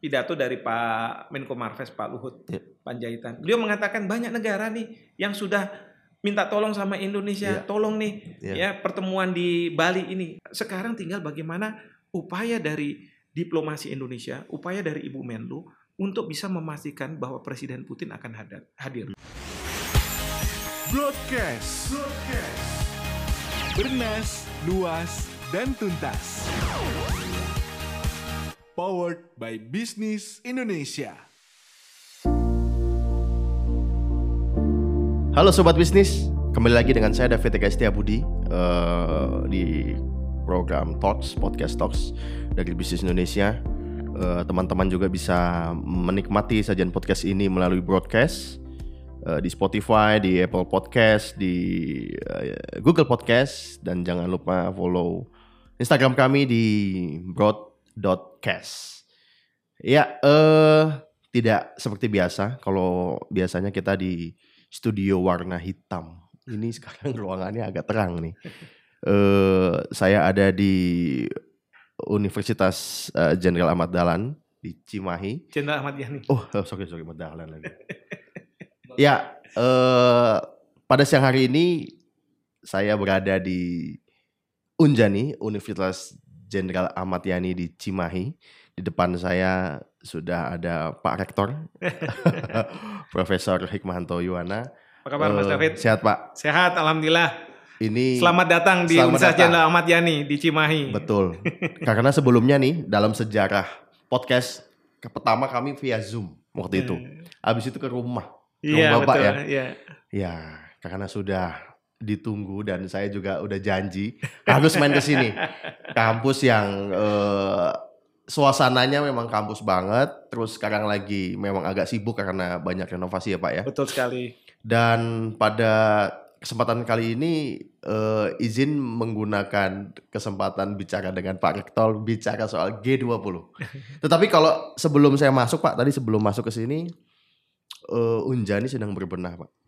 pidato dari Pak Menko Marves Pak Luhut Ya. Panjaitan. Beliau mengatakan banyak negara nih yang sudah minta tolong sama Indonesia, Ya. tolong nih Ya. ya pertemuan di Bali ini. Sekarang tinggal bagaimana upaya dari diplomasi Indonesia, upaya dari Ibu Menlu untuk bisa memastikan bahwa Presiden Putin akan hadir. Broadcast. Bernas, luas, dan tuntas. Powered by Business Indonesia. Halo Sobat Bisnis, kembali lagi dengan saya David Eka Setiabudi eh, di program Talks, Podcast Talks dari Bisnis Indonesia. Eh, Teman-teman juga bisa menikmati sajian podcast ini melalui broadcast eh, di Spotify, di Apple Podcast, di Google Podcast, dan jangan lupa follow Instagram kami di broad.cast. Ya, eh tidak seperti biasa. Kalau biasanya kita di studio warna hitam. Ini sekarang ruangannya agak terang nih. Eh saya ada di Universitas eh, Jenderal Ahmad Dahlan di Cimahi. Jenderal Ahmad Yani. Oh, oh, sorry sorry Ahmad Dahlan lagi. ya, eh pada siang hari ini saya berada di Unjani, Universitas Jenderal Ahmad Yani di Cimahi. Di depan saya sudah ada Pak Rektor, Profesor Hikmahanto Yuwana. Apa kabar Mas Eh, David? Sehat Pak. Sehat, alhamdulillah. Ini Selamat datang di Universitas. Jenderal Ahmad Yani di Cimahi. betul. Karena sebelumnya nih dalam sejarah podcast ke pertama kami via Zoom waktu itu. Habis itu ke rumah. Iya, Rumah Bapak betul. ya? Iya. Ya, karena sudah ditunggu dan saya juga udah janji harus main ke sini. Kampus yang eh, suasananya memang kampus banget. Terus sekarang lagi memang agak sibuk karena banyak renovasi ya Pak ya. Betul sekali. Dan pada kesempatan kali ini eh, izin menggunakan kesempatan bicara dengan Pak Rektor bicara soal G20. Tetapi kalau sebelum saya masuk Pak, tadi sebelum masuk ke sini eh, Unjani sedang berbenah Pak.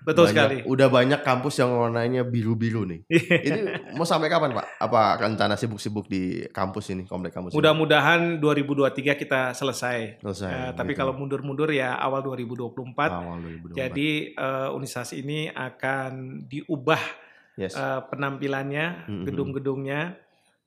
Betul Banyak- sekali. Udah banyak kampus yang warnanya biru-biru nih. Ini mau sampai kapan Pak? Apa rencana sibuk-sibuk di kampus ini, komplek kampus? Mudah-mudahan 2023 kita selesai. Selesai. Eh, tapi gitu. kalau mundur-mundur ya awal 2024. Awal 2024. Jadi eh, universitas ini akan diubah yes. eh, penampilannya, gedung-gedungnya.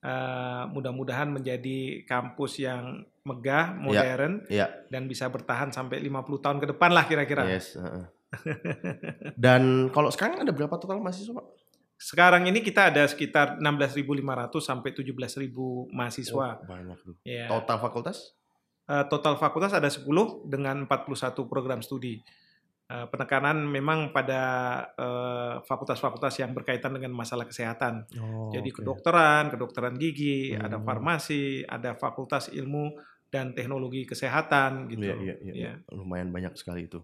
Eh, mudah-mudahan menjadi kampus yang megah, modern, Iya. dan bisa bertahan sampai 50 tahun ke depan lah kira-kira. Yes. heeh. Dan kalau sekarang ada berapa total mahasiswa Pak? Sekarang ini kita ada sekitar 16.500 sampai 17.000 mahasiswa. Oh, banyak tuh. Ya. Total fakultas? Eh, total fakultas ada 10 dengan 41 program studi. Eh, penekanan memang pada eh, fakultas-fakultas yang berkaitan dengan masalah kesehatan. Oh, Jadi oke. kedokteran, kedokteran gigi, ada Hmm. farmasi, ada fakultas ilmu dan teknologi kesehatan gitu. Iya, iya, iya, Ya. lumayan banyak sekali itu.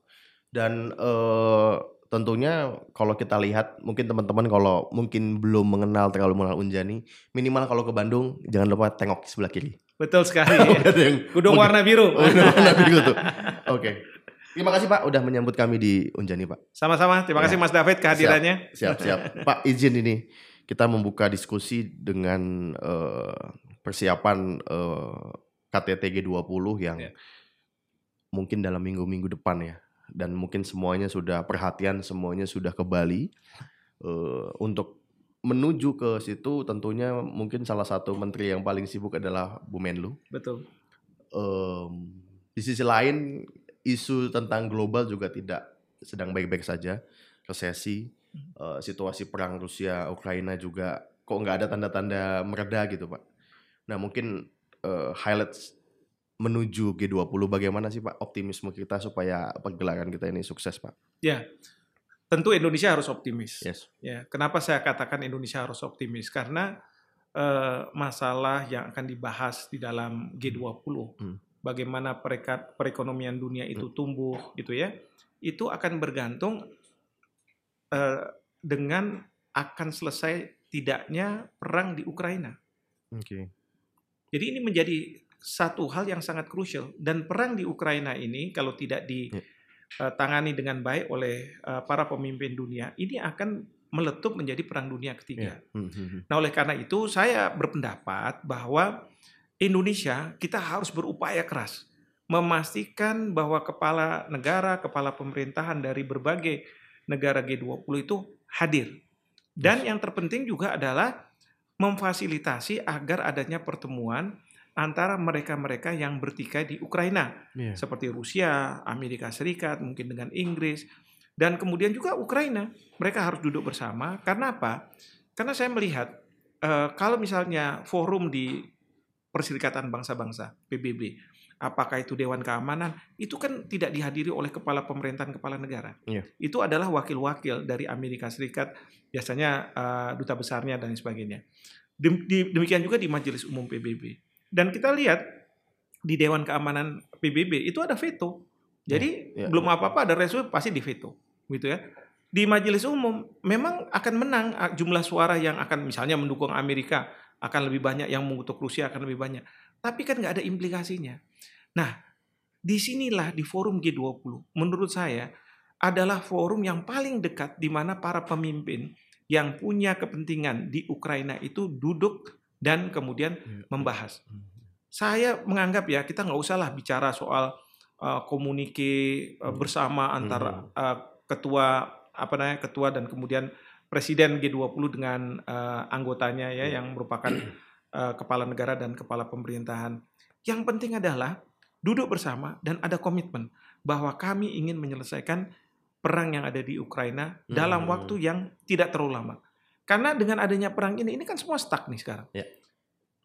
Dan eh, tentunya kalau kita lihat, mungkin teman-teman kalau mungkin belum mengenal terlalu mengenal Unjani, minimal kalau ke Bandung jangan lupa tengok sebelah kiri. Betul sekali. Gedung Oke. warna biru. Warna biru tuh. Oke. Terima kasih Pak udah menyambut kami di Unjani Pak. Sama-sama. Terima kasih Ya. Mas David kehadirannya. Siap, siap. Pak izin ini kita membuka diskusi dengan eh, persiapan eh, KTT G20 yang Ya. mungkin dalam minggu-minggu depan ya. Dan mungkin semuanya sudah perhatian, semuanya sudah ke Bali. Eh, untuk menuju ke situ tentunya mungkin salah satu menteri yang paling sibuk adalah Bu Menlu. Betul. Em, di sisi lain isu tentang global juga tidak sedang baik-baik saja resesi eh, situasi perang Rusia Ukraina juga kok nggak ada tanda-tanda mereda gitu pak nah mungkin eh, highlights menuju G20 bagaimana sih pak optimisme kita supaya pergelaran kita ini sukses pak Ya. Tentu Indonesia harus optimis. yes Ya, kenapa saya katakan Indonesia harus optimis? Karena eh, masalah yang akan dibahas di dalam G20, Hmm. bagaimana pereka- perekonomian dunia itu tumbuh, gitu ya, itu akan bergantung eh, dengan akan selesai tidaknya perang di Ukraina. oke Jadi ini menjadi satu hal yang sangat krusial dan perang di Ukraina ini kalau tidak Ya. ditangani dengan baik oleh eh, para pemimpin dunia, ini akan meletup menjadi perang dunia ketiga. Ya. Hmm, hmm, hmm. Nah, oleh karena itu saya berpendapat bahwa Indonesia kita harus berupaya keras memastikan bahwa kepala negara, kepala pemerintahan dari berbagai negara G20 itu hadir. Dan yang terpenting juga adalah memfasilitasi agar adanya pertemuan antara mereka-mereka yang bertikai di Ukraina, Iya. seperti Rusia, Amerika Serikat, mungkin dengan Inggris, dan kemudian juga Ukraina. Mereka harus duduk bersama. Karena apa? Karena saya melihat eh, kalau misalnya forum di Perserikatan Bangsa-Bangsa (PBB), apakah itu Dewan Keamanan, itu kan tidak dihadiri oleh kepala pemerintahan kepala negara. Iya. Itu adalah wakil-wakil dari Amerika Serikat, biasanya eh, duta besarnya dan sebagainya. Dem- di- Demikian juga di Majelis Umum PBB. Dan kita lihat di Dewan Keamanan PBB itu ada veto. Jadi Ya, ya. belum apa-apa ada resolusi pasti di veto, gitu ya. Di Majelis Umum memang akan menang ah, jumlah suara yang akan misalnya mendukung Amerika akan lebih banyak, yang mengutuk Rusia akan lebih banyak. Tapi kan nggak ada implikasinya. Nah, di sinilah di forum G20 menurut saya adalah forum yang paling dekat di mana para pemimpin yang punya kepentingan di Ukraina itu duduk dan kemudian membahas. Saya menganggap ya kita nggak usah lah bicara soal uh, komunike uh, bersama antara uh, ketua apa namanya ketua dan kemudian presiden G20 dengan uh, anggotanya ya yang merupakan uh, kepala negara dan kepala pemerintahan. Yang penting adalah duduk bersama dan ada komitmen bahwa kami ingin menyelesaikan perang yang ada di Ukraina dalam Hmm. waktu yang tidak terlalu lama. Karena dengan adanya perang ini, ini kan semua stuck nih sekarang. Ya.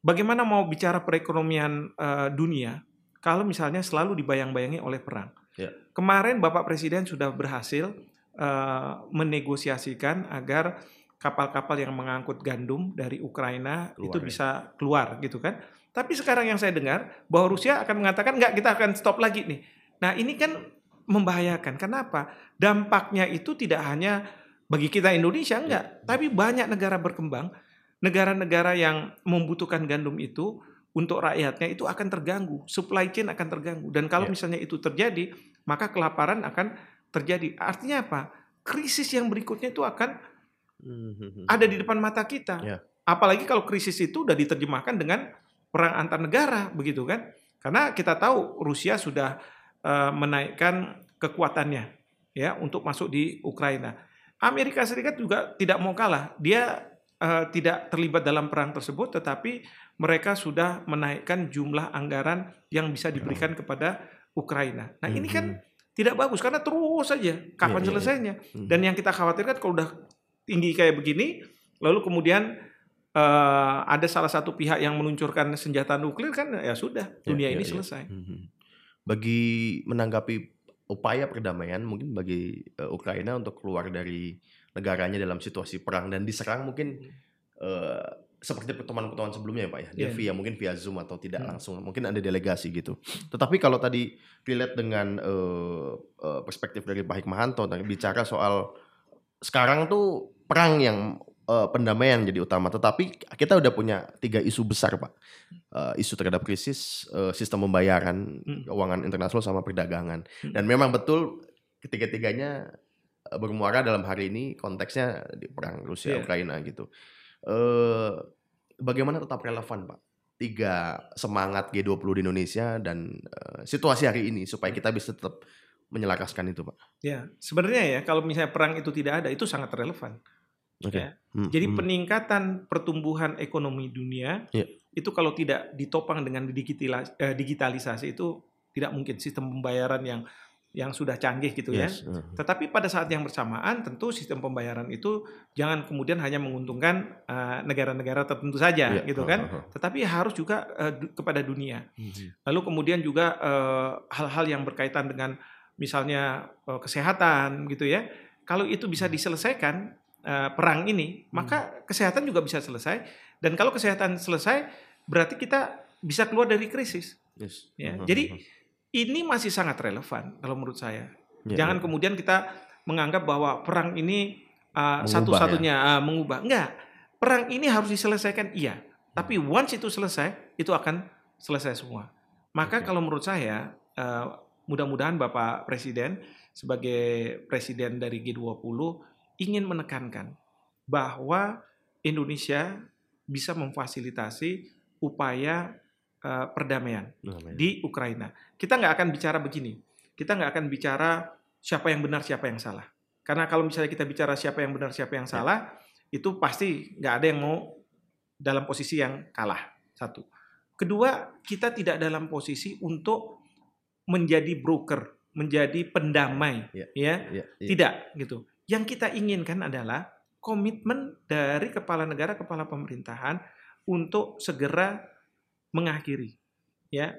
Bagaimana mau bicara perekonomian eh, dunia kalau misalnya selalu dibayang-bayangi oleh perang? Ya. Kemarin Bapak Presiden sudah berhasil eh, menegosiasikan agar kapal-kapal yang mengangkut gandum dari Ukraina Keluar itu ya. bisa keluar gitu kan. Tapi sekarang yang saya dengar bahwa Rusia akan mengatakan enggak kita akan stop lagi nih. Nah, ini kan membahayakan. Kenapa? Dampaknya itu tidak hanya bagi kita Indonesia enggak, tapi banyak negara berkembang, negara-negara yang membutuhkan gandum itu untuk rakyatnya itu akan terganggu, supply chain akan terganggu. Dan kalau Ya. misalnya itu terjadi, maka kelaparan akan terjadi. Artinya apa? Krisis yang berikutnya itu akan Mhm. ada di depan mata kita. Ya. Apalagi kalau krisis itu udah diterjemahkan dengan perang antar negara, begitu kan? Karena kita tahu Rusia sudah eh, menaikkan kekuatannya ya untuk masuk di Ukraina. Amerika Serikat juga tidak mau kalah. Dia eh, tidak terlibat dalam perang tersebut, tetapi mereka sudah menaikkan jumlah anggaran yang bisa diberikan kepada Ukraina. Nah ini kan tidak bagus karena terus saja kapan Iya, iya, iya. selesainya. Mhm. Dan yang kita khawatirkan kalau udah tinggi kayak begini, lalu kemudian eh, ada salah satu pihak yang meluncurkan senjata nuklir kan ya sudah dunia Ya, ini selesai. Bagi menanggapi upaya perdamaian mungkin bagi eh, Ukraina untuk keluar dari negaranya dalam situasi perang dan diserang mungkin eh, seperti pertemuan-pertemuan sebelumnya ya Pak ya. Dia Iya. via mungkin via Zoom atau tidak Hmm. langsung. Mungkin ada delegasi gitu. Tetapi kalau tadi relate dengan eh, eh, perspektif dari Pak Hikmahanto tadi bicara soal sekarang tuh perang yang eh, pendamaian jadi utama. Tetapi kita udah punya tiga isu besar Pak. Eh, isu terhadap krisis, eh, sistem pembayaran, Hmm. keuangan internasional sama perdagangan. Hmm. Dan memang betul ketiga-tiganya bermuara dalam hari ini konteksnya di perang Rusia Iya. Ukraina gitu. Eh bagaimana tetap relevan Pak? Tiga semangat G20 di Indonesia dan eh, situasi hari ini supaya kita bisa tetap menyelaraskan itu Pak. Ya, sebenarnya ya kalau misalnya perang itu tidak ada itu sangat relevan. Oke. Ya. Hmm, Jadi hmm. peningkatan pertumbuhan ekonomi dunia Iya. itu kalau tidak ditopang dengan eh, digitalisasi itu tidak mungkin sistem pembayaran yang yang sudah canggih gitu ya. Yes, eh. Tetapi pada saat yang bersamaan tentu sistem pembayaran itu jangan kemudian hanya menguntungkan eh, negara-negara tertentu saja Iya, gitu eh, kan. eh. Tetapi harus juga du- kepada dunia. Mhm. Lalu kemudian juga hal-hal yang berkaitan dengan misalnya eh, kesehatan gitu ya. Kalau itu bisa diselesaikan eh, perang ini, maka kesehatan juga bisa selesai. Dan kalau kesehatan selesai, berarti kita bisa keluar dari krisis. Yes. Ya. Mhm, Jadi mhm. ini masih sangat relevan kalau menurut saya. Ya, Jangan ya. kemudian kita menganggap bahwa perang ini uh, satu-satunya uh, mengubah. Enggak. Perang ini harus diselesaikan iya. Tapi once itu selesai, itu akan selesai semua. Maka Oke. kalau menurut saya uh, mudah-mudahan Bapak Presiden sebagai presiden dari G20 ingin menekankan bahwa Indonesia bisa memfasilitasi upaya eh, perdamaian di Ukraina. Kita nggak akan bicara begini. Kita nggak akan bicara siapa yang benar, siapa yang salah. Karena kalau misalnya kita bicara siapa yang benar, siapa yang salah, itu pasti nggak ada yang mau dalam posisi yang kalah. Satu. Kedua, kita tidak dalam posisi untuk menjadi broker, menjadi pendamai, Ya. ya. Iya, iya. Tidak gitu. Yang kita inginkan adalah komitmen dari kepala negara, kepala pemerintahan untuk segera mengakhiri ya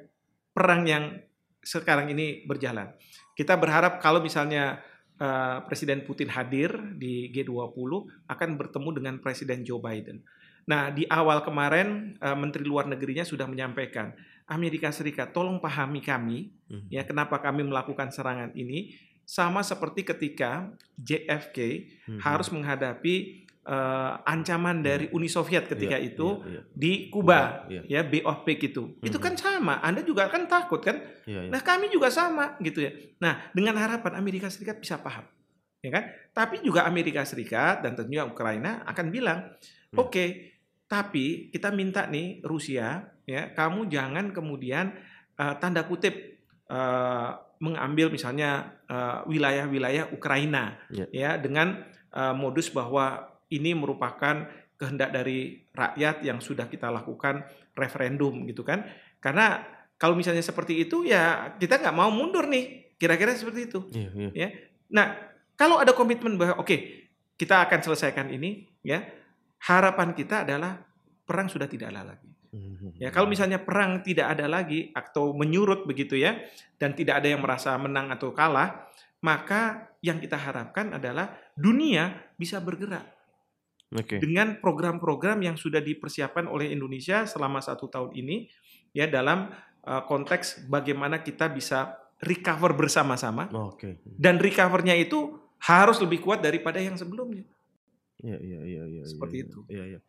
perang yang sekarang ini berjalan. Kita berharap kalau misalnya eh, Presiden Putin hadir di G20 akan bertemu dengan Presiden Joe Biden. Nah, di awal kemarin eh, Menteri Luar Negerinya sudah menyampaikan, Amerika Serikat tolong pahami kami Mhm. ya kenapa kami melakukan serangan ini sama seperti ketika JFK Mhm. harus menghadapi eh, ancaman dari Uni Soviet ketika Iya, itu iya, iya. di Kuba Iya, ya Bay of Pigs itu itu Mhm. kan sama Anda juga kan takut kan Iya, iya. nah kami juga sama gitu ya nah dengan harapan Amerika Serikat bisa paham ya kan tapi juga Amerika Serikat dan tentunya Ukraina akan bilang Hmm. oke tapi kita minta nih Rusia ya kamu jangan kemudian eh, tanda kutip eh, mengambil misalnya eh, wilayah-wilayah Ukraina Ya. ya dengan eh, modus bahwa ini merupakan kehendak dari rakyat yang sudah kita lakukan referendum gitu kan karena kalau misalnya seperti itu ya kita nggak mau mundur nih kira-kira seperti itu Iya, iya. Nah, kalau ada komitmen bahwa oke, kita akan selesaikan ini, ya. Harapan kita adalah perang sudah tidak ada lagi. Ya, kalau misalnya perang tidak ada lagi atau menyurut begitu ya, dan tidak ada yang merasa menang atau kalah, maka yang kita harapkan adalah dunia bisa bergerak Oke. dengan program-program yang sudah dipersiapkan oleh Indonesia selama satu tahun ini, ya dalam uh, konteks bagaimana kita bisa recover bersama-sama Oke. dan recovernya itu harus lebih kuat daripada yang sebelumnya. Iya, iya, iya, iya. Seperti iya, itu. Iya, iya.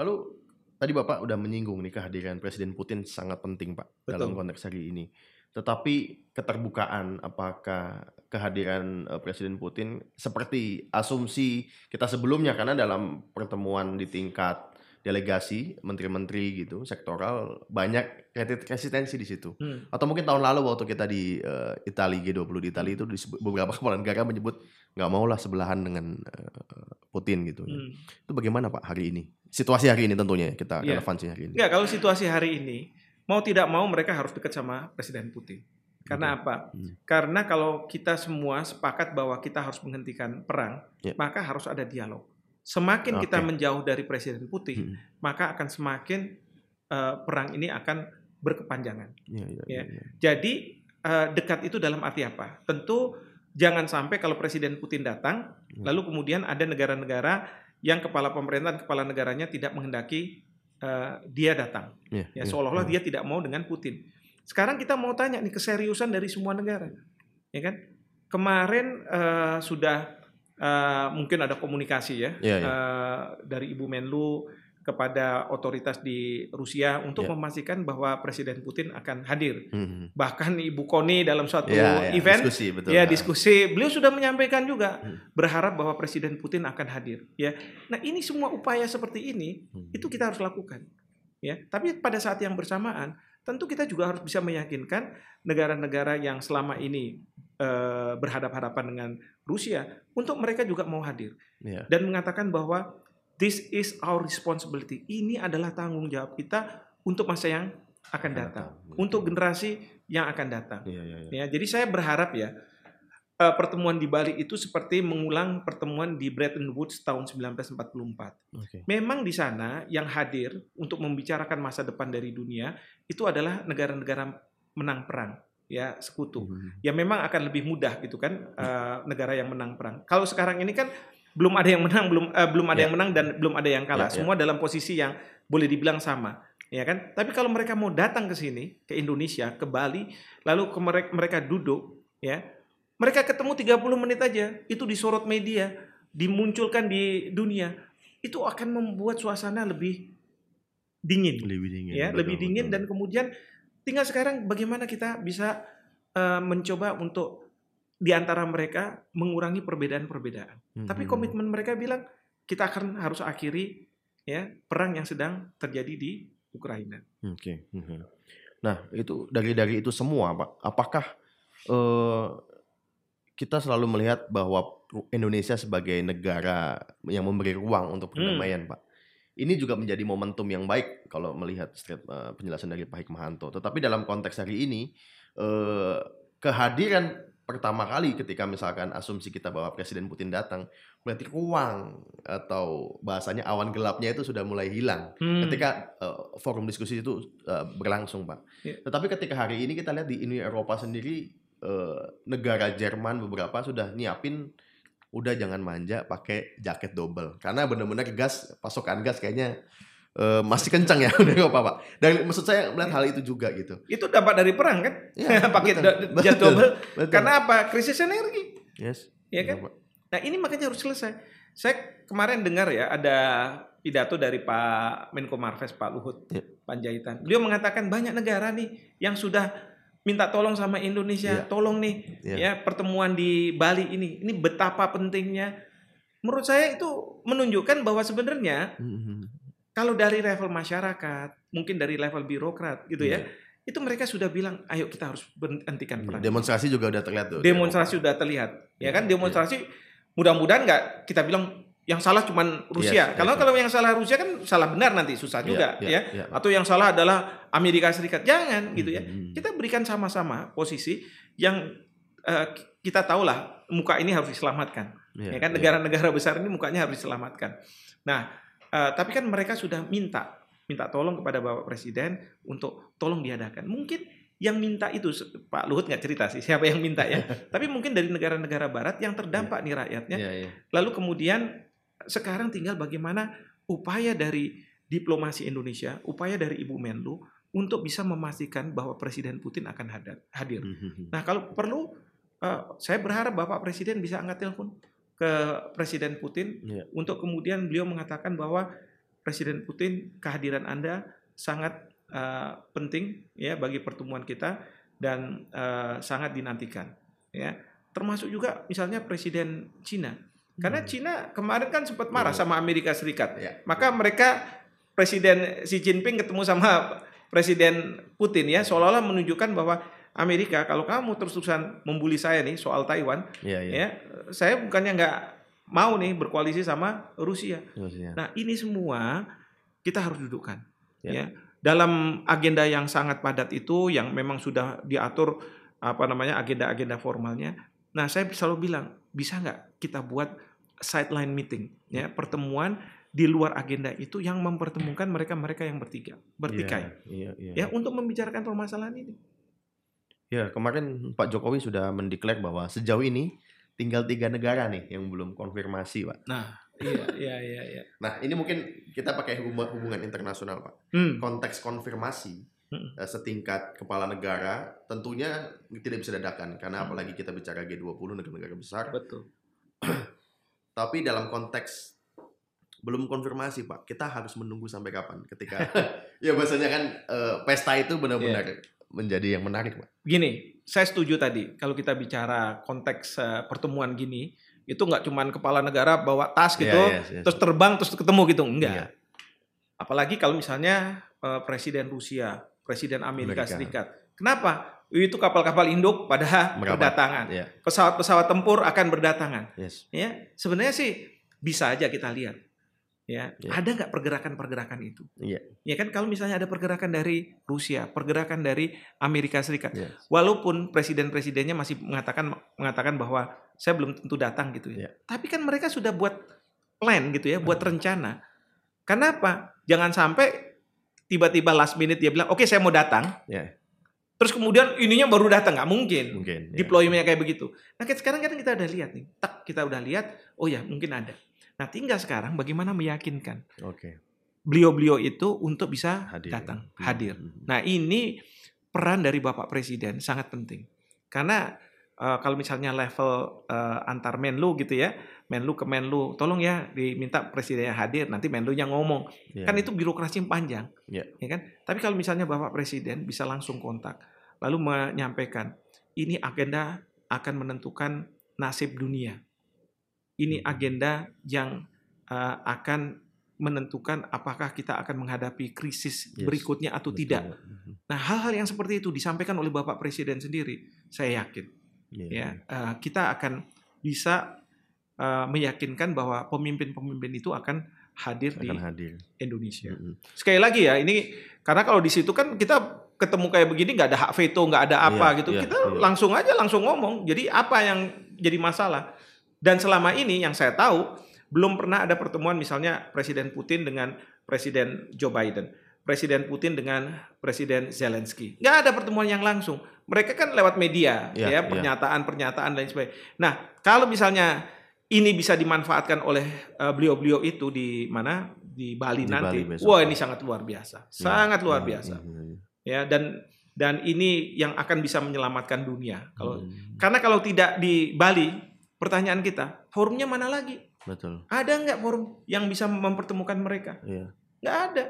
Lalu tadi Bapak udah menyinggung nih kehadiran Presiden Putin sangat penting, Pak, dalam Betul. konteks hari ini. Tetapi keterbukaan apakah kehadiran eh, Presiden Putin seperti asumsi kita sebelumnya karena dalam pertemuan di tingkat delegasi menteri-menteri gitu sektoral banyak resi- resistensi di situ. Hmm. Atau mungkin tahun lalu waktu kita di eh, Italia G20 di Italia itu disebut- beberapa kepala negara menyebut nggak mau lah sebelahan dengan eh, Putin gitu. ya. Hmm. Itu bagaimana Pak hari ini? Situasi hari ini tentunya ya, kita Iya. relevansi hari ini. Enggak, kalau situasi hari ini mau tidak mau mereka harus dekat sama Presiden Putin. Karena apa? Hmm. Karena kalau kita semua sepakat bahwa kita harus menghentikan perang, Ya. maka harus ada dialog. Semakin kita Oke. menjauh dari Presiden Putin, Hmm. maka akan semakin eh, perang ini akan berkepanjangan. Iya, iya, Ya. iya. Jadi eh, dekat itu dalam arti apa? Tentu jangan sampai kalau Presiden Putin datang, Hmm. lalu kemudian ada negara-negara yang kepala pemerintahan, kepala negaranya tidak menghendaki eh, dia datang. Iya, Ya iya, seolah-olah iya. dia tidak mau dengan Putin. Sekarang kita mau tanya nih keseriusan dari semua negara, ya kan? Kemarin eh, sudah eh, mungkin ada komunikasi ya Iya, iya. eh, dari Ibu Menlu kepada otoritas di Rusia untuk Iya. memastikan bahwa Presiden Putin akan hadir. Hmm. Bahkan Ibu Koni dalam suatu Iya, iya, event diskusi betul. ya Ah. diskusi beliau sudah menyampaikan juga Hmm. berharap bahwa Presiden Putin akan hadir ya. Nah, ini semua upaya seperti ini Hmm. itu kita harus lakukan. Ya, tapi pada saat yang bersamaan tentu kita juga harus bisa meyakinkan negara-negara yang selama ini eh, berhadap-hadapan dengan Rusia untuk mereka juga mau hadir Iya. dan mengatakan bahwa this is our responsibility. Ini adalah tanggung jawab kita untuk masa yang akan datang, untuk generasi yang akan datang. Iya, iya, iya. Ya, jadi saya berharap ya eh, pertemuan di Bali itu seperti mengulang pertemuan di Bretton Woods tahun 1944. Oke. Memang di sana yang hadir untuk membicarakan masa depan dari dunia itu adalah negara-negara menang perang, ya sekutu. Hmm. Ya memang akan lebih mudah gitu kan eh, negara yang menang perang. Kalau sekarang ini kan belum ada yang menang, belum eh, belum ada Ya. yang menang dan belum ada yang kalah. Ya, ya. Semua dalam posisi yang boleh dibilang sama, ya kan? Tapi kalau mereka mau datang ke sini, ke Indonesia, ke Bali, lalu ke mereka, mereka duduk, ya, mereka ketemu 30 menit aja, itu disorot media, dimunculkan di dunia, itu akan membuat suasana lebih dingin Lebih dingin. ya betul, lebih dingin betul. dan kemudian tinggal sekarang bagaimana kita bisa eh, mencoba untuk di antara mereka mengurangi perbedaan-perbedaan. Hmm, Tapi hmm. komitmen mereka bilang kita akan harus akhiri ya perang yang sedang terjadi di Ukraina. Oke. mhm. Nah, itu dari dari itu semua, Pak. Apakah eh, kita selalu melihat bahwa Indonesia sebagai negara yang memberi ruang untuk Hmm. perdamaian, Pak. Ini juga menjadi momentum yang baik kalau melihat eh, penjelasan dari Pak Hikmahanto. Tetapi dalam konteks hari ini, eh, kehadiran pertama kali ketika misalkan asumsi kita bahwa Presiden Putin datang, berarti ruang atau bahasanya awan gelapnya itu sudah mulai hilang Hmm. ketika eh, forum diskusi itu eh, berlangsung, Pak. Ya. Tetapi ketika hari ini kita lihat di Uni Eropa sendiri eh, negara Jerman beberapa sudah nyiapin udah jangan manja pakai jaket double karena benar-benar gas pasokan gas kayaknya eh, masih kencang ya Uni Eropa, Pak. Dan maksud saya melihat hal itu juga gitu. Itu dapat dari perang kan? Ya, Pakai betul, betul, jet double. betul. Karena apa? Krisis energi. yes. Ya kan? Iya, Pak. Nah ini makanya harus selesai. Saya kemarin dengar ya ada pidato dari Pak Menko Marves Pak Luhut Ya. Panjaitan. Beliau mengatakan banyak negara nih yang sudah minta tolong sama Indonesia, Ya. tolong nih Ya. ya pertemuan di Bali ini. Ini betapa pentingnya. Menurut saya itu menunjukkan bahwa sebenarnya Mhm. Kalau dari level masyarakat, mungkin dari level birokrat gitu ya, Iya. itu mereka sudah bilang, ayo kita harus berhentikan perang Demonstrasi juga udah terlihat tuh. demonstrasi sudah terlihat ya kan Iya, demonstrasi mudah-mudahan nggak kita bilang yang salah cuman Rusia Yes, kalau yes, kalau yang salah Rusia kan salah benar nanti susah Iya, juga iya, ya iya. atau yang salah adalah Amerika Serikat jangan gitu ya Mhm. kita berikan sama-sama posisi yang eh, kita tahulah muka ini harus diselamatkan Iya, ya kan iya. negara-negara besar ini mukanya harus diselamatkan nah eh, tapi kan mereka sudah minta minta tolong kepada bapak presiden untuk tolong diadakan. Mungkin yang minta itu Pak Luhut nggak cerita sih siapa yang minta ya. Tapi mungkin dari negara-negara barat yang terdampak nih rakyatnya. Iya, iya. lalu kemudian sekarang tinggal bagaimana upaya dari diplomasi Indonesia upaya dari Ibu Menlu untuk bisa memastikan bahwa Presiden Putin akan hadir. Mhm. Nah, kalau perlu eh, saya berharap Bapak Presiden bisa angkat telepon ke Presiden Putin Iya. untuk kemudian beliau mengatakan bahwa Presiden Putin kehadiran Anda sangat eh, penting ya bagi pertemuan kita dan eh, sangat dinantikan ya. Termasuk juga misalnya Presiden Cina. Karena Cina kemarin kan sempat marah Iya. sama Amerika Serikat. Iya. Maka mereka Presiden Xi Jinping ketemu sama Presiden Putin ya seolah-olah menunjukkan bahwa Amerika kalau kamu terus-terusan membuli saya nih soal Taiwan Iya, iya. ya saya bukannya nggak mau nih berkoalisi sama Rusia. Maksudnya. Nah ini semua kita harus dudukkan Ya. ya dalam agenda yang sangat padat itu yang memang sudah diatur apa namanya agenda-agenda formalnya. Nah saya selalu bilang bisa nggak kita buat sideline meeting ya pertemuan di luar agenda itu yang mempertemukan mereka-mereka yang bertiga bertikai Iya, iya. ya untuk membicarakan permasalahan ini. Ya, kemarin Pak Jokowi sudah mendeklar bahwa sejauh ini tinggal tiga negara nih yang belum konfirmasi, Pak. Nah, iya, iya, iya, iya. Nah, ini mungkin kita pakai hubungan, internasional, Pak. Hmm. Konteks konfirmasi Mm. eh, setingkat kepala negara tentunya tidak bisa dadakan karena Hmm. apalagi kita bicara G20 negara-negara besar. Betul. Tapi dalam konteks belum konfirmasi, Pak. Kita harus menunggu sampai kapan ketika ya bahasanya kan eh, pesta itu benar-benar Iya. Menjadi yang menarik, Pak. Gini, saya setuju tadi kalau kita bicara konteks eh, pertemuan gini, itu nggak cuman kepala negara bawa tas gitu, Iya, iya, iya. terus terbang terus ketemu gitu, enggak. Iya. Apalagi kalau misalnya eh, Presiden Rusia, Presiden Amerika, Amerika. Serikat. Kenapa? Itu kapal-kapal induk pada Merapat. berdatangan. Iya. Pesawat-pesawat tempur akan berdatangan. Yes. Ya, sebenarnya sih bisa aja kita lihat. Ya, Iya. ada nggak pergerakan-pergerakan itu? Iya. Ya kan kalau misalnya ada pergerakan dari Rusia, pergerakan dari Amerika Serikat, Yes. walaupun presiden-presidennya masih mengatakan mengatakan bahwa saya belum tentu datang gitu ya. Iya. Tapi kan mereka sudah buat plan gitu ya, buat rencana. Kenapa? Jangan sampai tiba-tiba last minute dia bilang, "Oke, saya mau datang." Iya. Terus kemudian ininya baru datang, nggak mungkin. Mungkin. ya. Deploymentnya kayak begitu. Nah, kayak sekarang kan kita udah lihat nih, tak kita udah lihat, oh ya mungkin ada. Nah, tinggal sekarang bagaimana meyakinkan Oke. beliau-beliau itu untuk bisa Hadir. datang, Hmm. hadir. Hmm. Nah ini peran dari Bapak Presiden sangat penting. Karena eh, kalau misalnya level eh, antar Menlu gitu ya, Menlu ke Menlu, tolong ya diminta Presidennya hadir, nanti Menlunya ngomong. Iya. Kan itu birokrasi yang panjang. Iya. Ya kan? Tapi kalau misalnya Bapak Presiden bisa langsung kontak, lalu menyampaikan, ini agenda akan menentukan nasib dunia. Ini Hmm. agenda yang eh, akan menentukan apakah kita akan menghadapi krisis Yes, berikutnya atau Betul. tidak. Mhm. Nah, hal-hal yang seperti itu disampaikan oleh Bapak Presiden sendiri, saya yakin Iya, ya iya. eh, kita akan bisa eh, meyakinkan bahwa pemimpin-pemimpin itu akan hadir di akan hadir. Indonesia. Mhm. Sekali lagi ya, ini karena kalau di situ kan kita ketemu kayak begini nggak ada hak veto, nggak ada apa Iya, gitu. iya, kita iya. langsung aja langsung ngomong. Jadi apa yang jadi masalah? Dan selama ini yang saya tahu belum pernah ada pertemuan misalnya Presiden Putin dengan Presiden Joe Biden, Presiden Putin dengan Presiden Zelensky. Nggak ada pertemuan yang langsung. Mereka kan lewat media, Iya, ya iya. pernyataan-pernyataan dan sebagainya. Nah, kalau misalnya ini bisa dimanfaatkan oleh eh, beliau-beliau itu di mana di Bali Di nanti, Bali besok. wah ini sangat luar biasa, Iya, sangat luar iya, biasa, iya, iya. ya dan dan ini yang akan bisa menyelamatkan dunia. Kalau Mhm. karena kalau tidak di Bali, pertanyaan kita, forumnya mana lagi? betul. Ada nggak forum yang bisa mempertemukan mereka? Iya. Nggak ada.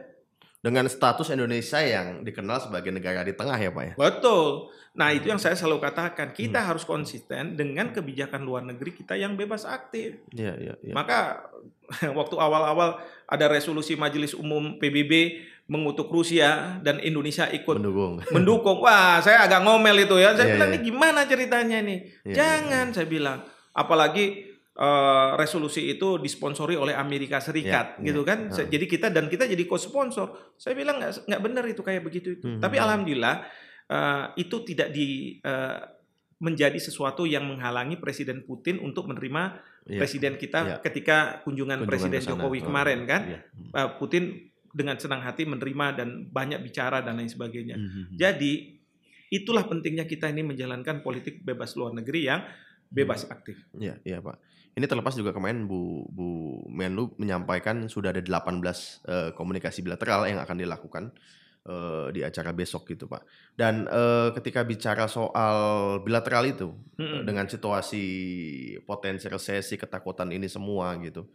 Dengan status Indonesia yang dikenal sebagai negara di tengah ya Pak ya. Betul. Nah itu yang saya selalu katakan, Hmm. kita harus konsisten dengan kebijakan luar negeri kita yang bebas aktif. Iya iya iya. Maka waktu awal-awal ada resolusi Majelis Umum PBB mengutuk Rusia dan Indonesia ikut Mendukung. mendukung. Wah, saya agak ngomel itu ya. Saya Iya, bilang iya. ini gimana ceritanya nih? Iya, Jangan saya bilang. Apalagi eh, resolusi itu disponsori oleh Amerika Serikat, Iya, gitu iya. kan? Heeh. Jadi kita dan kita jadi co-sponsor. Saya bilang nggak nggak benar itu kayak begitu itu. Hmm. Tapi alhamdulillah eh, itu tidak di eh, menjadi sesuatu yang menghalangi Presiden Putin untuk menerima Iya. presiden kita Iya. ketika kunjungan, Kunjungan Presiden ke sana. Jokowi Oh, kemarin kan. iya. Eh, Putin dengan senang hati menerima dan banyak bicara dan lain sebagainya. Mhm. Jadi itulah pentingnya kita ini menjalankan politik bebas luar negeri yang bebas aktif. Iya, iya Pak. Ini terlepas juga kemarin Bu Bu Menlu menyampaikan sudah ada 18 eh, komunikasi bilateral yang akan dilakukan eh, di acara besok gitu Pak. Dan eh, ketika bicara soal bilateral itu Mm-mm. dengan situasi potensi resesi ketakutan ini semua gitu.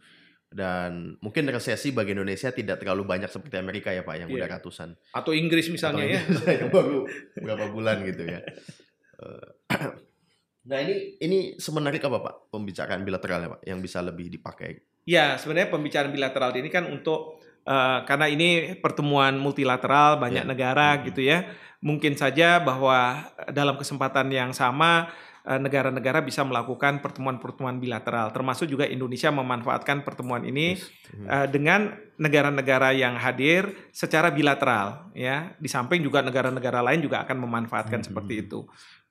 Dan mungkin resesi bagi Indonesia tidak terlalu banyak seperti Amerika ya Pak yang Iya. udah ratusan. Atau Inggris misalnya Atau ya. Indonesia yang baru berapa bulan gitu ya. Nah ini ini semenarik apa Pak pembicaraan bilateral ya Pak yang bisa lebih dipakai? Ya, sebenarnya pembicaraan bilateral ini kan untuk eh, karena ini pertemuan multilateral banyak Ya. negara Mhm. gitu ya. Mungkin saja bahwa dalam kesempatan yang sama eh, negara-negara bisa melakukan pertemuan-pertemuan bilateral, termasuk juga Indonesia memanfaatkan pertemuan ini Yes. Eh, dengan negara-negara yang hadir secara bilateral ya di samping juga negara-negara lain juga akan memanfaatkan Hmm. seperti itu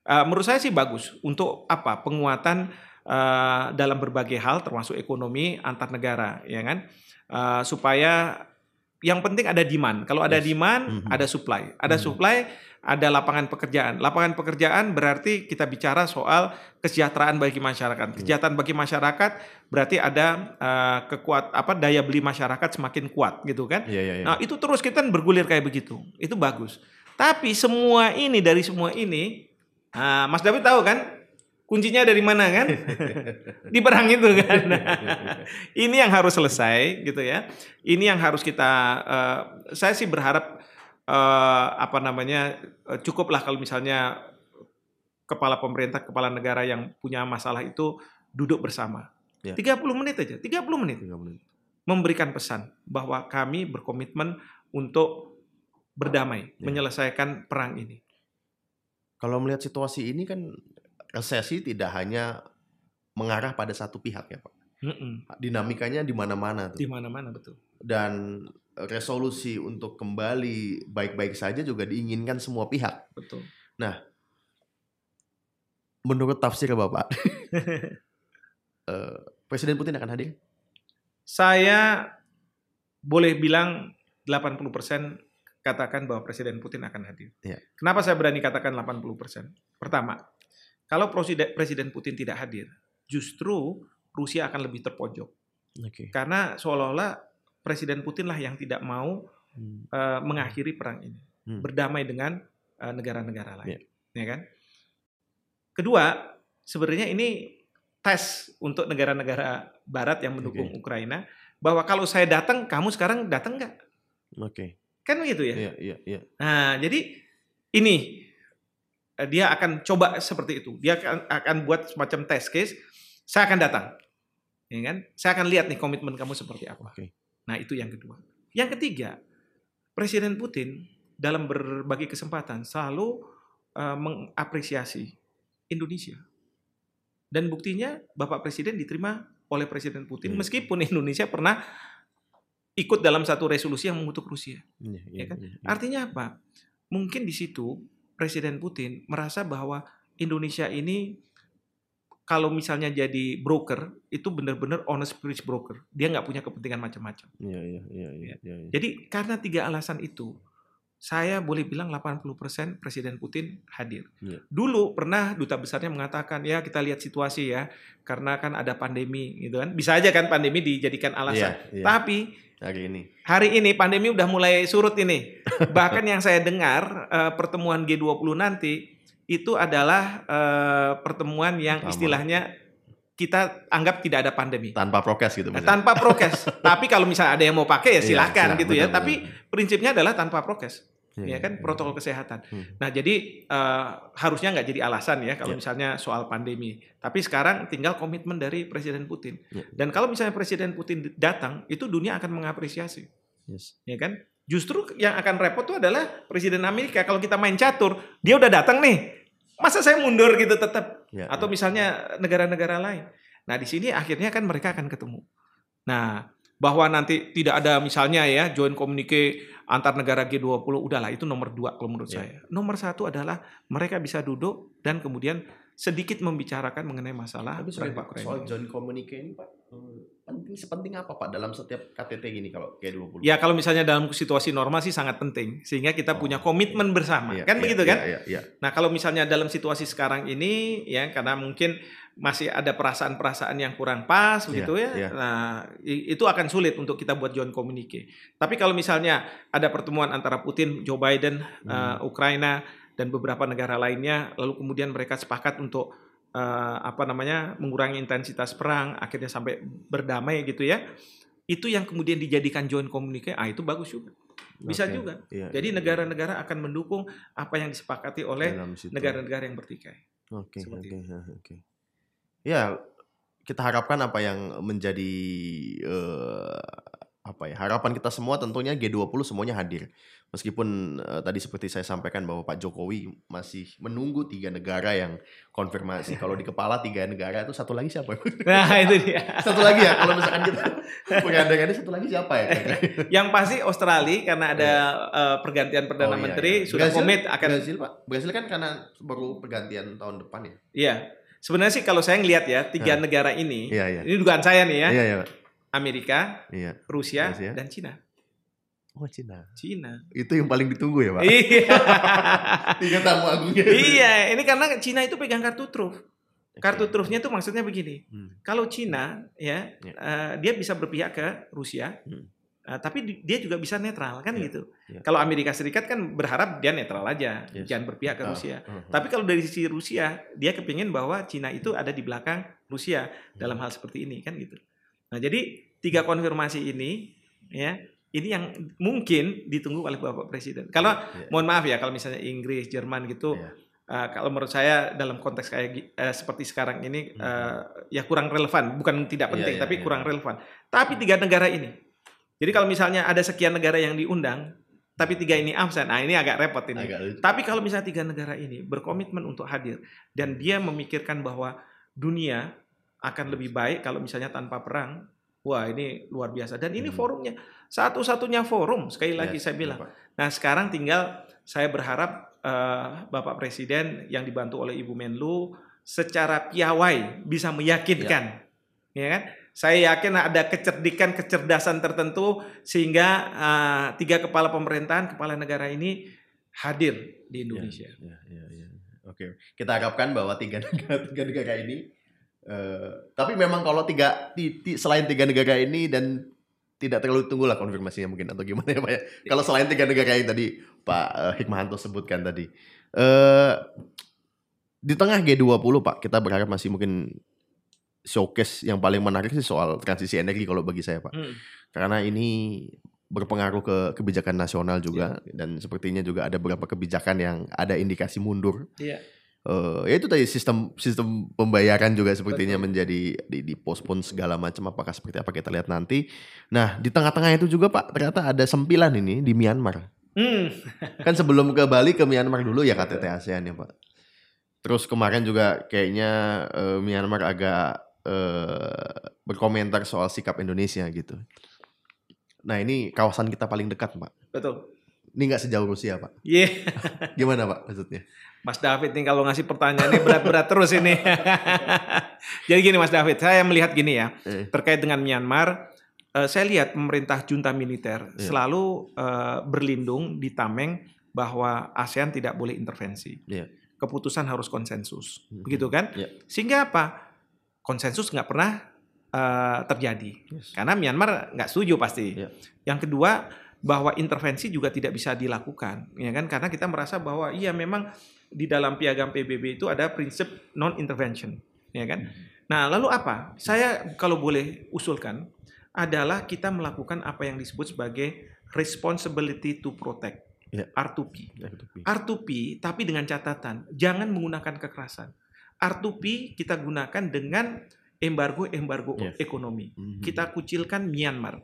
Eh, menurut saya sih bagus untuk apa penguatan eh, dalam berbagai hal termasuk ekonomi antar negara ya kan Eh, supaya yang penting ada demand kalau ada Yes. demand Mhm. ada supply ada Mhm. supply ada lapangan pekerjaan lapangan pekerjaan berarti kita bicara soal kesejahteraan bagi masyarakat kesejahteraan bagi masyarakat berarti ada eh, kekuat apa daya beli masyarakat semakin kuat gitu kan. Iya iya iya. Nah, itu terus kita bergulir kayak begitu. Itu bagus. Tapi semua ini dari semua ini ah, Mas David tahu kan kuncinya dari mana kan? Di perang itu kan. ini yang harus selesai gitu ya. Ini yang harus kita eh, saya sih berharap eh, apa namanya eh, cukuplah kalau misalnya kepala pemerintah, kepala negara yang punya masalah itu duduk bersama. Ya. 30 menit aja, 30 menit Tiga menit. memberikan pesan bahwa kami berkomitmen untuk berdamai, Ya. menyelesaikan perang ini. Kalau melihat situasi ini kan resesi tidak hanya mengarah pada satu pihak ya Pak. Mm-mm. Dinamikanya di mana-mana tuh. Di mana-mana betul. Dan resolusi untuk kembali baik-baik saja juga diinginkan semua pihak. Betul. Menurut tafsir Bapak, eh, Presiden Putin akan hadir? Saya boleh bilang 80% katakan bahwa Presiden Putin akan hadir. Ya. Kenapa saya berani katakan 80%? Pertama, kalau Presiden Putin tidak hadir, justru Rusia akan lebih terpojok. Oke. Karena seolah-olah Presiden Putin lah yang tidak mau eh, mengakhiri perang ini, Hmm. berdamai dengan eh, negara-negara lain, Ya. ya kan? Kedua, sebenarnya ini tes untuk negara-negara Barat yang mendukung Oke. Ukraina bahwa kalau saya datang, kamu sekarang datang nggak? Oke. Kan begitu ya? Iya iya iya. Nah, jadi ini eh, dia akan coba seperti itu. Dia akan, akan buat semacam test case. Saya akan datang, ya kan? Saya akan lihat nih komitmen kamu seperti apa. Oke. Nah, itu yang kedua. Yang ketiga, Presiden Putin dalam berbagai kesempatan selalu uh, mengapresiasi Indonesia. Dan buktinya Bapak Presiden diterima oleh Presiden Putin Hmm. meskipun Indonesia pernah ikut dalam satu resolusi yang mengutuk Rusia. Iya, Ya kan? iya, iya. Artinya apa? Mungkin di situ Presiden Putin merasa bahwa Indonesia ini kalau misalnya jadi broker itu benar-benar honest bridge broker. Dia nggak punya kepentingan macam-macam. Iya, iya, iya, iya, iya, iya. Jadi karena tiga alasan itu, saya boleh bilang 80% Presiden Putin hadir. Iya. Dulu pernah duta besarnya mengatakan ya kita lihat situasi ya, karena kan ada pandemi gitu kan. Bisa aja kan pandemi dijadikan alasan. Iya, iya. Tapi hari ini. hari ini pandemi udah mulai surut ini. Bahkan yang saya dengar eh, pertemuan G20 nanti itu adalah eh, pertemuan yang istilahnya kita anggap tidak ada pandemi. Tanpa prokes gitu Nah, maksudnya. tanpa prokes. Tapi kalau misalnya ada yang mau pakai ya Iya, silahkan silakan, gitu ya. betul, Tapi prinsipnya adalah tanpa prokes, Iya, ya kan iya. protokol kesehatan. Hmm. Nah jadi eh, harusnya nggak jadi alasan ya kalau Iya. misalnya soal pandemi. Tapi sekarang tinggal komitmen dari Presiden Putin. Iya. Dan kalau misalnya Presiden Putin datang, itu dunia akan mengapresiasi, Yes. ya kan? Justru yang akan repot itu adalah Presiden Amerika. Kalau kita main catur, dia udah datang nih, masa saya mundur gitu tetap? Iya, atau iya. misalnya negara-negara lain. Nah, di sini akhirnya kan mereka akan ketemu. Nah, bahwa nanti tidak ada misalnya ya joint communique antar negara G20 udahlah itu nomor dua kalau menurut Ya. saya. Nomor satu adalah mereka bisa duduk dan kemudian sedikit membicarakan mengenai masalah Tapi sorry perang Pak, soal joint communique ini Pak, eh, penting sepenting apa Pak dalam setiap KTT gini kalau G20? Ya kalau misalnya dalam situasi normal sih sangat penting sehingga kita Oh. punya komitmen bersama. Iya, kan iya, begitu iya, kan? Iya, iya. Nah, kalau misalnya dalam situasi sekarang ini ya karena mungkin masih ada perasaan-perasaan yang kurang pas Iya, begitu ya. iya. Nah, itu akan sulit untuk kita buat joint communique. Tapi kalau misalnya ada pertemuan antara Putin, Joe Biden, Hmm. eh, Ukraina dan beberapa negara lainnya lalu kemudian mereka sepakat untuk eh, apa namanya mengurangi intensitas perang akhirnya sampai berdamai gitu ya. Itu yang kemudian dijadikan joint communique, ah itu bagus juga. Bisa Oke, juga. iya, Jadi iya, negara-negara akan mendukung apa yang disepakati iya. oleh negara-negara yang bertikai. Oke, oke, ya, oke. Ya, kita harapkan apa yang menjadi eh, apa ya? Harapan kita semua tentunya G20 semuanya hadir. Meskipun eh, tadi seperti saya sampaikan bahwa Pak Jokowi masih menunggu tiga negara yang konfirmasi. Kalau di kepala tiga negara itu satu lagi siapa? Nah itu dia. satu lagi ya. Kalau misalkan kita pengandengannya satu lagi siapa ya? Yang pasti Australia karena ada eh, pergantian perdana Oh, iya, menteri iya. sudah Brazil- komit akan. Brazil Pak. Brazil kan karena baru pergantian tahun depan ya. Iya. Sebenarnya sih kalau saya ngelihat ya tiga negara ini, Iya, iya. ini dugaan saya nih ya, Iya, iya. Amerika, Iya. Rusia, Rusia. dan Cina. Oh, Cina. Cina. Itu yang paling ditunggu ya, Pak. Iya. Tiga tamu agungnya. iya, ini karena Cina itu pegang kartu truf. Kartu trufnya itu maksudnya begini. Hmm. Kalau Cina ya, Ya. eh, dia bisa berpihak ke Rusia, Hmm. eh, tapi di- dia juga bisa netral kan Ya, gitu. ya. Kalau Amerika Serikat kan berharap dia netral aja, Yes. jangan berpihak ke Rusia. uh-huh. Tapi kalau dari sisi Rusia, dia kepingin bahwa Cina itu ada di belakang Rusia dalam hal seperti ini kan gitu. Nah jadi tiga konfirmasi ini ya ini yang mungkin ditunggu oleh Bapak Presiden. Kalau Ya, mohon maaf ya kalau misalnya Inggris, Jerman gitu, ya. uh, kalau menurut saya dalam konteks kayak eh, seperti sekarang ini uh, ya kurang relevan, bukan tidak Iya, penting, iya, tapi iya. kurang relevan. Tapi tiga negara ini, jadi kalau misalnya ada sekian negara yang diundang, tapi tiga ini absen, nah ini agak repot ini. Agak lucu. Tapi kalau misalnya tiga negara ini berkomitmen untuk hadir dan dia memikirkan bahwa dunia akan lebih baik kalau misalnya tanpa perang, wah ini luar biasa. Dan ini Hmm. forumnya satu-satunya forum sekali lagi Yes, saya ya, bilang. Pak. Nah sekarang tinggal saya berharap eh, Bapak Presiden yang dibantu oleh Ibu Menlu secara piawai bisa meyakinkan, ya kan? Saya yakin ada kecerdikan, kecerdasan tertentu sehingga eh, tiga kepala pemerintahan, kepala negara ini hadir di Indonesia. Ya, ya, ya. Oke, kita harapkan bahwa tiga negara, tiga negara ini, eh, tapi memang kalau tiga, ti- ti- selain tiga negara ini dan tidak terlalu tunggulah konfirmasinya mungkin atau gimana ya Pak ya. Kalau selain tiga negara yang tadi Pak eh, Hikmahanto sebutkan tadi, eh di tengah G20 Pak, kita berharap masih mungkin showcase yang paling menarik sih soal transisi energi kalau bagi saya Pak. Hmm. Karena ini berpengaruh ke kebijakan nasional juga dan sepertinya juga ada beberapa kebijakan yang ada indikasi mundur. Iya. Eh, ya itu tadi sistem sistem pembayaran juga sepertinya menjadi di, di postpone segala macam apakah seperti apa kita lihat nanti. Nah di tengah-tengah itu juga Pak ternyata ada sempilan ini di Myanmar. Hmm. Kan sebelum ke Bali ke Myanmar dulu ya KTT ASEAN ya Pak. Terus kemarin juga kayaknya eh, Myanmar agak eh, berkomentar soal sikap Indonesia gitu. Nah ini kawasan kita paling dekat Pak. Betul. Ini nggak sejauh Rusia Pak. Iya. Gimana Pak maksudnya? Mas David nih kalau ngasih pertanyaan ini berat-berat terus ini. Jadi gini Mas David, saya melihat gini ya, Eh. terkait dengan Myanmar, eh, saya lihat pemerintah junta militer Iya. selalu eh, berlindung di tameng bahwa ASEAN tidak boleh intervensi. Iya. Keputusan harus konsensus, Mhm. begitu kan? Iya. Sehingga apa? Konsensus nggak pernah eh, terjadi, Yes. karena Myanmar nggak setuju pasti. Iya. Yang kedua bahwa intervensi juga tidak bisa dilakukan, ya kan? Karena kita merasa bahwa iya memang di dalam piagam PBB itu ada prinsip non intervention, ya kan? Nah, lalu apa? Saya kalau boleh usulkan adalah kita melakukan apa yang disebut sebagai responsibility to protect, Ya. R2P. Ya, itu, Pi. R2P tapi dengan catatan jangan menggunakan kekerasan. R2P kita gunakan dengan embargo-embargo Yes. ekonomi. Mhm. Kita kucilkan Myanmar.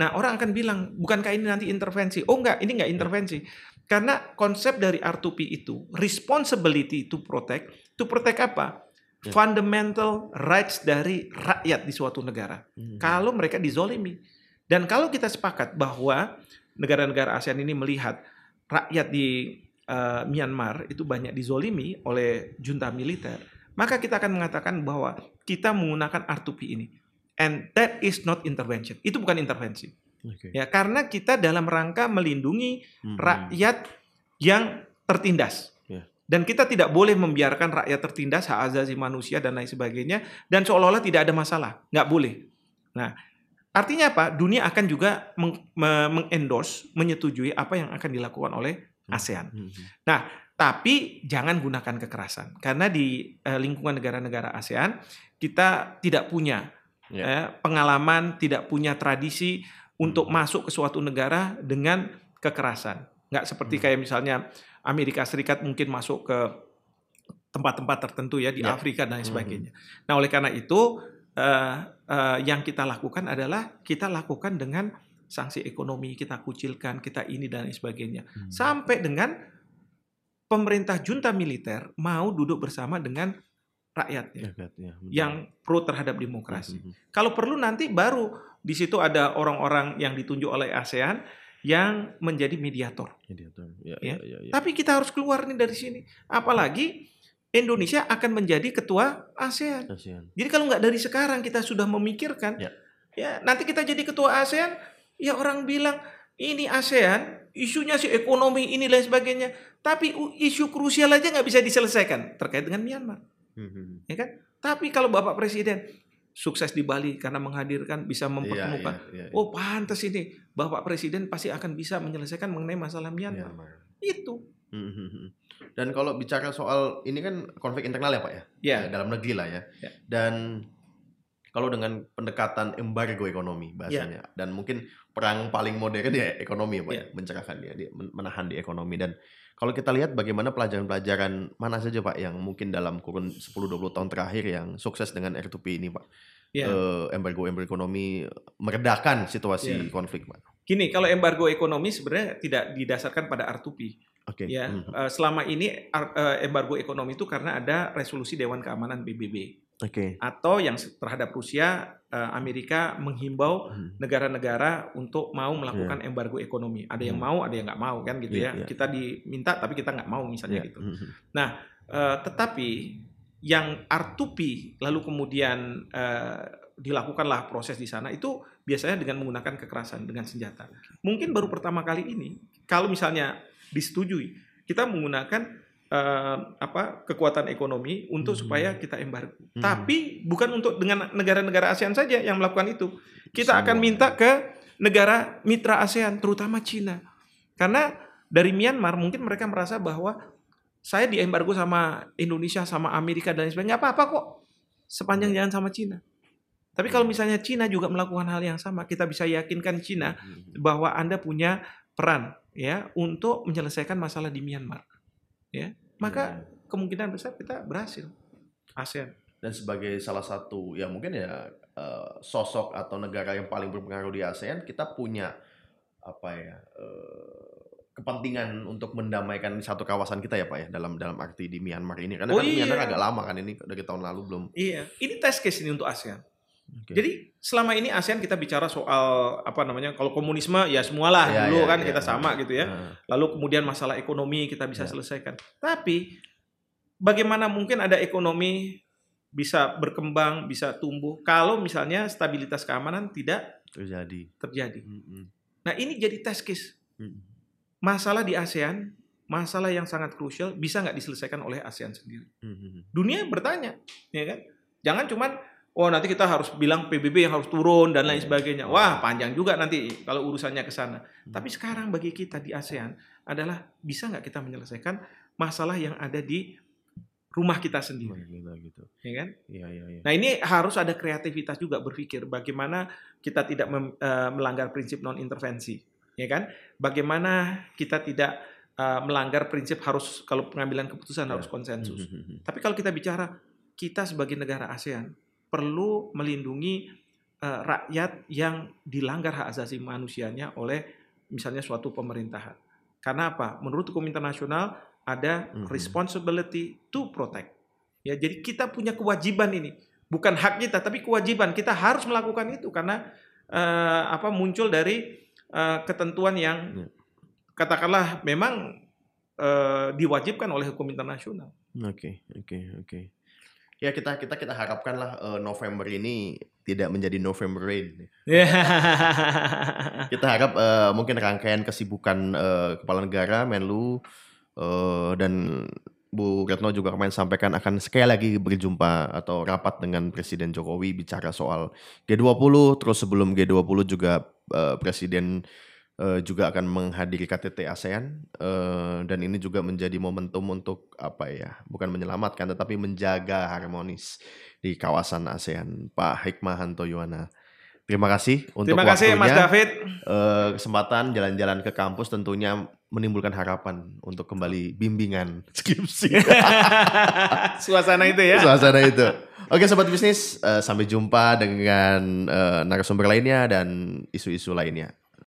Nah, orang akan bilang, bukankah ini nanti intervensi? Oh enggak, ini enggak intervensi. Karena konsep dari R2P itu, responsibility to protect, to protect apa? Ya. Fundamental rights dari rakyat di suatu negara. Mhm. Kalau mereka dizolimi. Dan kalau kita sepakat bahwa negara-negara ASEAN ini melihat rakyat di eh, Myanmar itu banyak dizolimi oleh junta militer, maka kita akan mengatakan bahwa kita menggunakan R2P ini. And that is not intervention. Itu bukan intervensi. Oke. Ya, karena kita dalam rangka melindungi Mhm. rakyat yang tertindas. Ya. Dan kita tidak boleh membiarkan rakyat tertindas, hak asasi manusia dan lain sebagainya, dan seolah-olah tidak ada masalah. Nggak boleh. Nah, artinya apa? Dunia akan juga meng- me- mengendorse, menyetujui apa yang akan dilakukan oleh ASEAN. Mhm. Tapi jangan gunakan kekerasan, karena di eh, lingkungan negara-negara ASEAN kita tidak punya Ya. eh, pengalaman, tidak punya tradisi untuk masuk ke suatu negara dengan kekerasan. Nggak seperti Hmm. kayak misalnya Amerika Serikat mungkin masuk ke tempat-tempat tertentu ya di Ya. Afrika dan lain Hmm. sebagainya. Nah oleh karena itu eh, eh, yang kita lakukan adalah kita lakukan dengan sanksi ekonomi, kita kucilkan, kita ini dan lain sebagainya, Hmm. sampai dengan pemerintah junta militer mau duduk bersama dengan rakyatnya Ya, ya, betul. yang pro terhadap demokrasi. Mhm. Kalau perlu nanti baru di situ ada orang-orang yang ditunjuk oleh ASEAN yang menjadi mediator. Dia tuh. Ya, Ya. ya, ya, ya. Tapi kita harus keluar nih dari sini. Apalagi Indonesia akan menjadi ketua ASEAN. Kasihan. Jadi kalau nggak dari sekarang kita sudah memikirkan, Ya. ya nanti kita jadi ketua ASEAN, ya orang bilang ini ASEAN isunya sih ekonomi ini dan sebagainya, tapi isu krusial aja nggak bisa diselesaikan terkait dengan Myanmar, Mhm. ya kan? Tapi kalau Bapak Presiden sukses di Bali karena menghadirkan bisa mempertemukan, Iya, iya, iya. oh pantas ini Bapak Presiden pasti akan bisa menyelesaikan mengenai masalah Myanmar. Myanmar. Itu, Mhm. Dan kalau bicara soal ini kan konflik internal ya Pak ya, ya, Ya, dalam negeri lah ya. Ya. Dan kalau dengan pendekatan embargo ekonomi bahasanya dan mungkin perang paling modern ya ekonomi ya Pak, Ya. ya. mencerahkan dia, dia men- menahan di ekonomi dan kalau kita lihat bagaimana pelajaran-pelajaran mana saja Pak yang mungkin dalam kurun 10-20 tahun terakhir yang sukses dengan R2P ini Pak. ya. Eh, embargo-embargo ekonomi meredakan situasi Ya. konflik Pak. Gini, kalau embargo ekonomi sebenarnya tidak didasarkan pada R2P. Oke. Ya, Mhm. eh, selama ini eh, embargo ekonomi itu karena ada resolusi Dewan Keamanan PBB Oke. atau yang terhadap Rusia, Amerika menghimbau Mhm. negara-negara untuk mau melakukan embargo ekonomi. Ada yang Hmm. mau, ada yang nggak mau kan gitu Iya, ya. iya. Kita diminta tapi kita nggak mau misalnya Ya. gitu. Mhm. Eh, tetapi yang R2P lalu kemudian eh, dilakukanlah proses di sana itu biasanya dengan menggunakan kekerasan dengan senjata. Mungkin baru pertama kali ini kalau misalnya disetujui kita menggunakan eh, apa kekuatan ekonomi untuk Hmm. supaya kita embargo. Hmm. Tapi bukan untuk dengan negara-negara ASEAN saja yang melakukan itu. Kita akan Semua. minta ke negara mitra ASEAN terutama Cina. Karena dari Myanmar mungkin mereka merasa bahwa saya diembargo sama Indonesia sama Amerika dan lain sebagainya apa-apa kok sepanjang jangan sama Cina. Tapi kalau misalnya Cina juga melakukan hal yang sama, kita bisa yakinkan Cina Mhm. bahwa Anda punya peran ya untuk menyelesaikan masalah di Myanmar. Ya. Maka kemungkinan besar kita berhasil. ASEAN. Dan sebagai salah satu ya mungkin ya eh, sosok atau negara yang paling berpengaruh di ASEAN, kita punya apa ya eh, kepentingan untuk mendamaikan satu kawasan kita ya Pak ya dalam dalam arti di Myanmar ini karena Oh kan Myanmar iya. agak lama kan ini dari tahun lalu belum. Iya, ini test case ini untuk ASEAN. Oke. Jadi selama ini ASEAN kita bicara soal apa namanya? Kalau komunisme ya semualah Iya, dulu iya, kan iya. kita sama gitu ya. Lalu kemudian masalah ekonomi kita bisa Ya. selesaikan. Tapi bagaimana mungkin ada ekonomi bisa berkembang, bisa tumbuh kalau misalnya stabilitas keamanan tidak terjadi. terjadi. Mm-mm. Nah, ini jadi test case. Masalah di ASEAN, masalah yang sangat krusial bisa nggak diselesaikan oleh ASEAN sendiri. Mm-mm. Dunia bertanya, ya kan? Jangan cuman oh nanti kita harus bilang PBB yang harus turun dan lain Iya. sebagainya. Wah, panjang juga nanti kalau urusannya ke sana. Hmm. Tapi sekarang bagi kita di ASEAN adalah bisa nggak kita menyelesaikan masalah yang ada di rumah kita sendiri, Gila gitu. ya kan? Iya iya iya. Nah, ini harus ada kreativitas juga berpikir bagaimana kita tidak mem- eh, melanggar prinsip non intervensi, ya kan? Bagaimana kita tidak eh, melanggar prinsip harus kalau pengambilan keputusan Ya. harus konsensus. Tapi kalau kita bicara kita sebagai negara ASEAN perlu melindungi eh, rakyat yang dilanggar hak asasi manusianya oleh misalnya suatu pemerintahan. Karena apa? Menurut hukum internasional ada Mhm. responsibility to protect. Ya, jadi kita punya kewajiban ini. Bukan hak kita, tapi kewajiban. Kita harus melakukan itu karena eh, apa muncul dari eh, ketentuan yang Ya. katakanlah memang eh, diwajibkan oleh hukum internasional. Oke, oke, oke. Ya kita kita kita harapkanlah eh, November ini tidak menjadi November Rain. Kita harap eh, mungkin rangkaian kesibukan eh, kepala negara, Menlu eh, dan Bu Retno juga kemarin sampaikan akan sekali lagi berjumpa atau rapat dengan Presiden Jokowi bicara soal G20. Terus sebelum G20 juga eh, Presiden eh, juga akan menghadiri KTT ASEAN eh, dan ini juga menjadi momentum untuk apa ya bukan menyelamatkan tetapi menjaga harmonis di kawasan ASEAN. Pak Hikmahanto Yuwana terima kasih untuk Terima kasih Mas waktunya. David. Eh, kesempatan jalan-jalan ke kampus tentunya menimbulkan harapan untuk kembali bimbingan. Skripsi. Suasana itu ya. suasana itu. Oke sobat bisnis eh, sampai jumpa dengan eh, narasumber lainnya dan isu-isu lainnya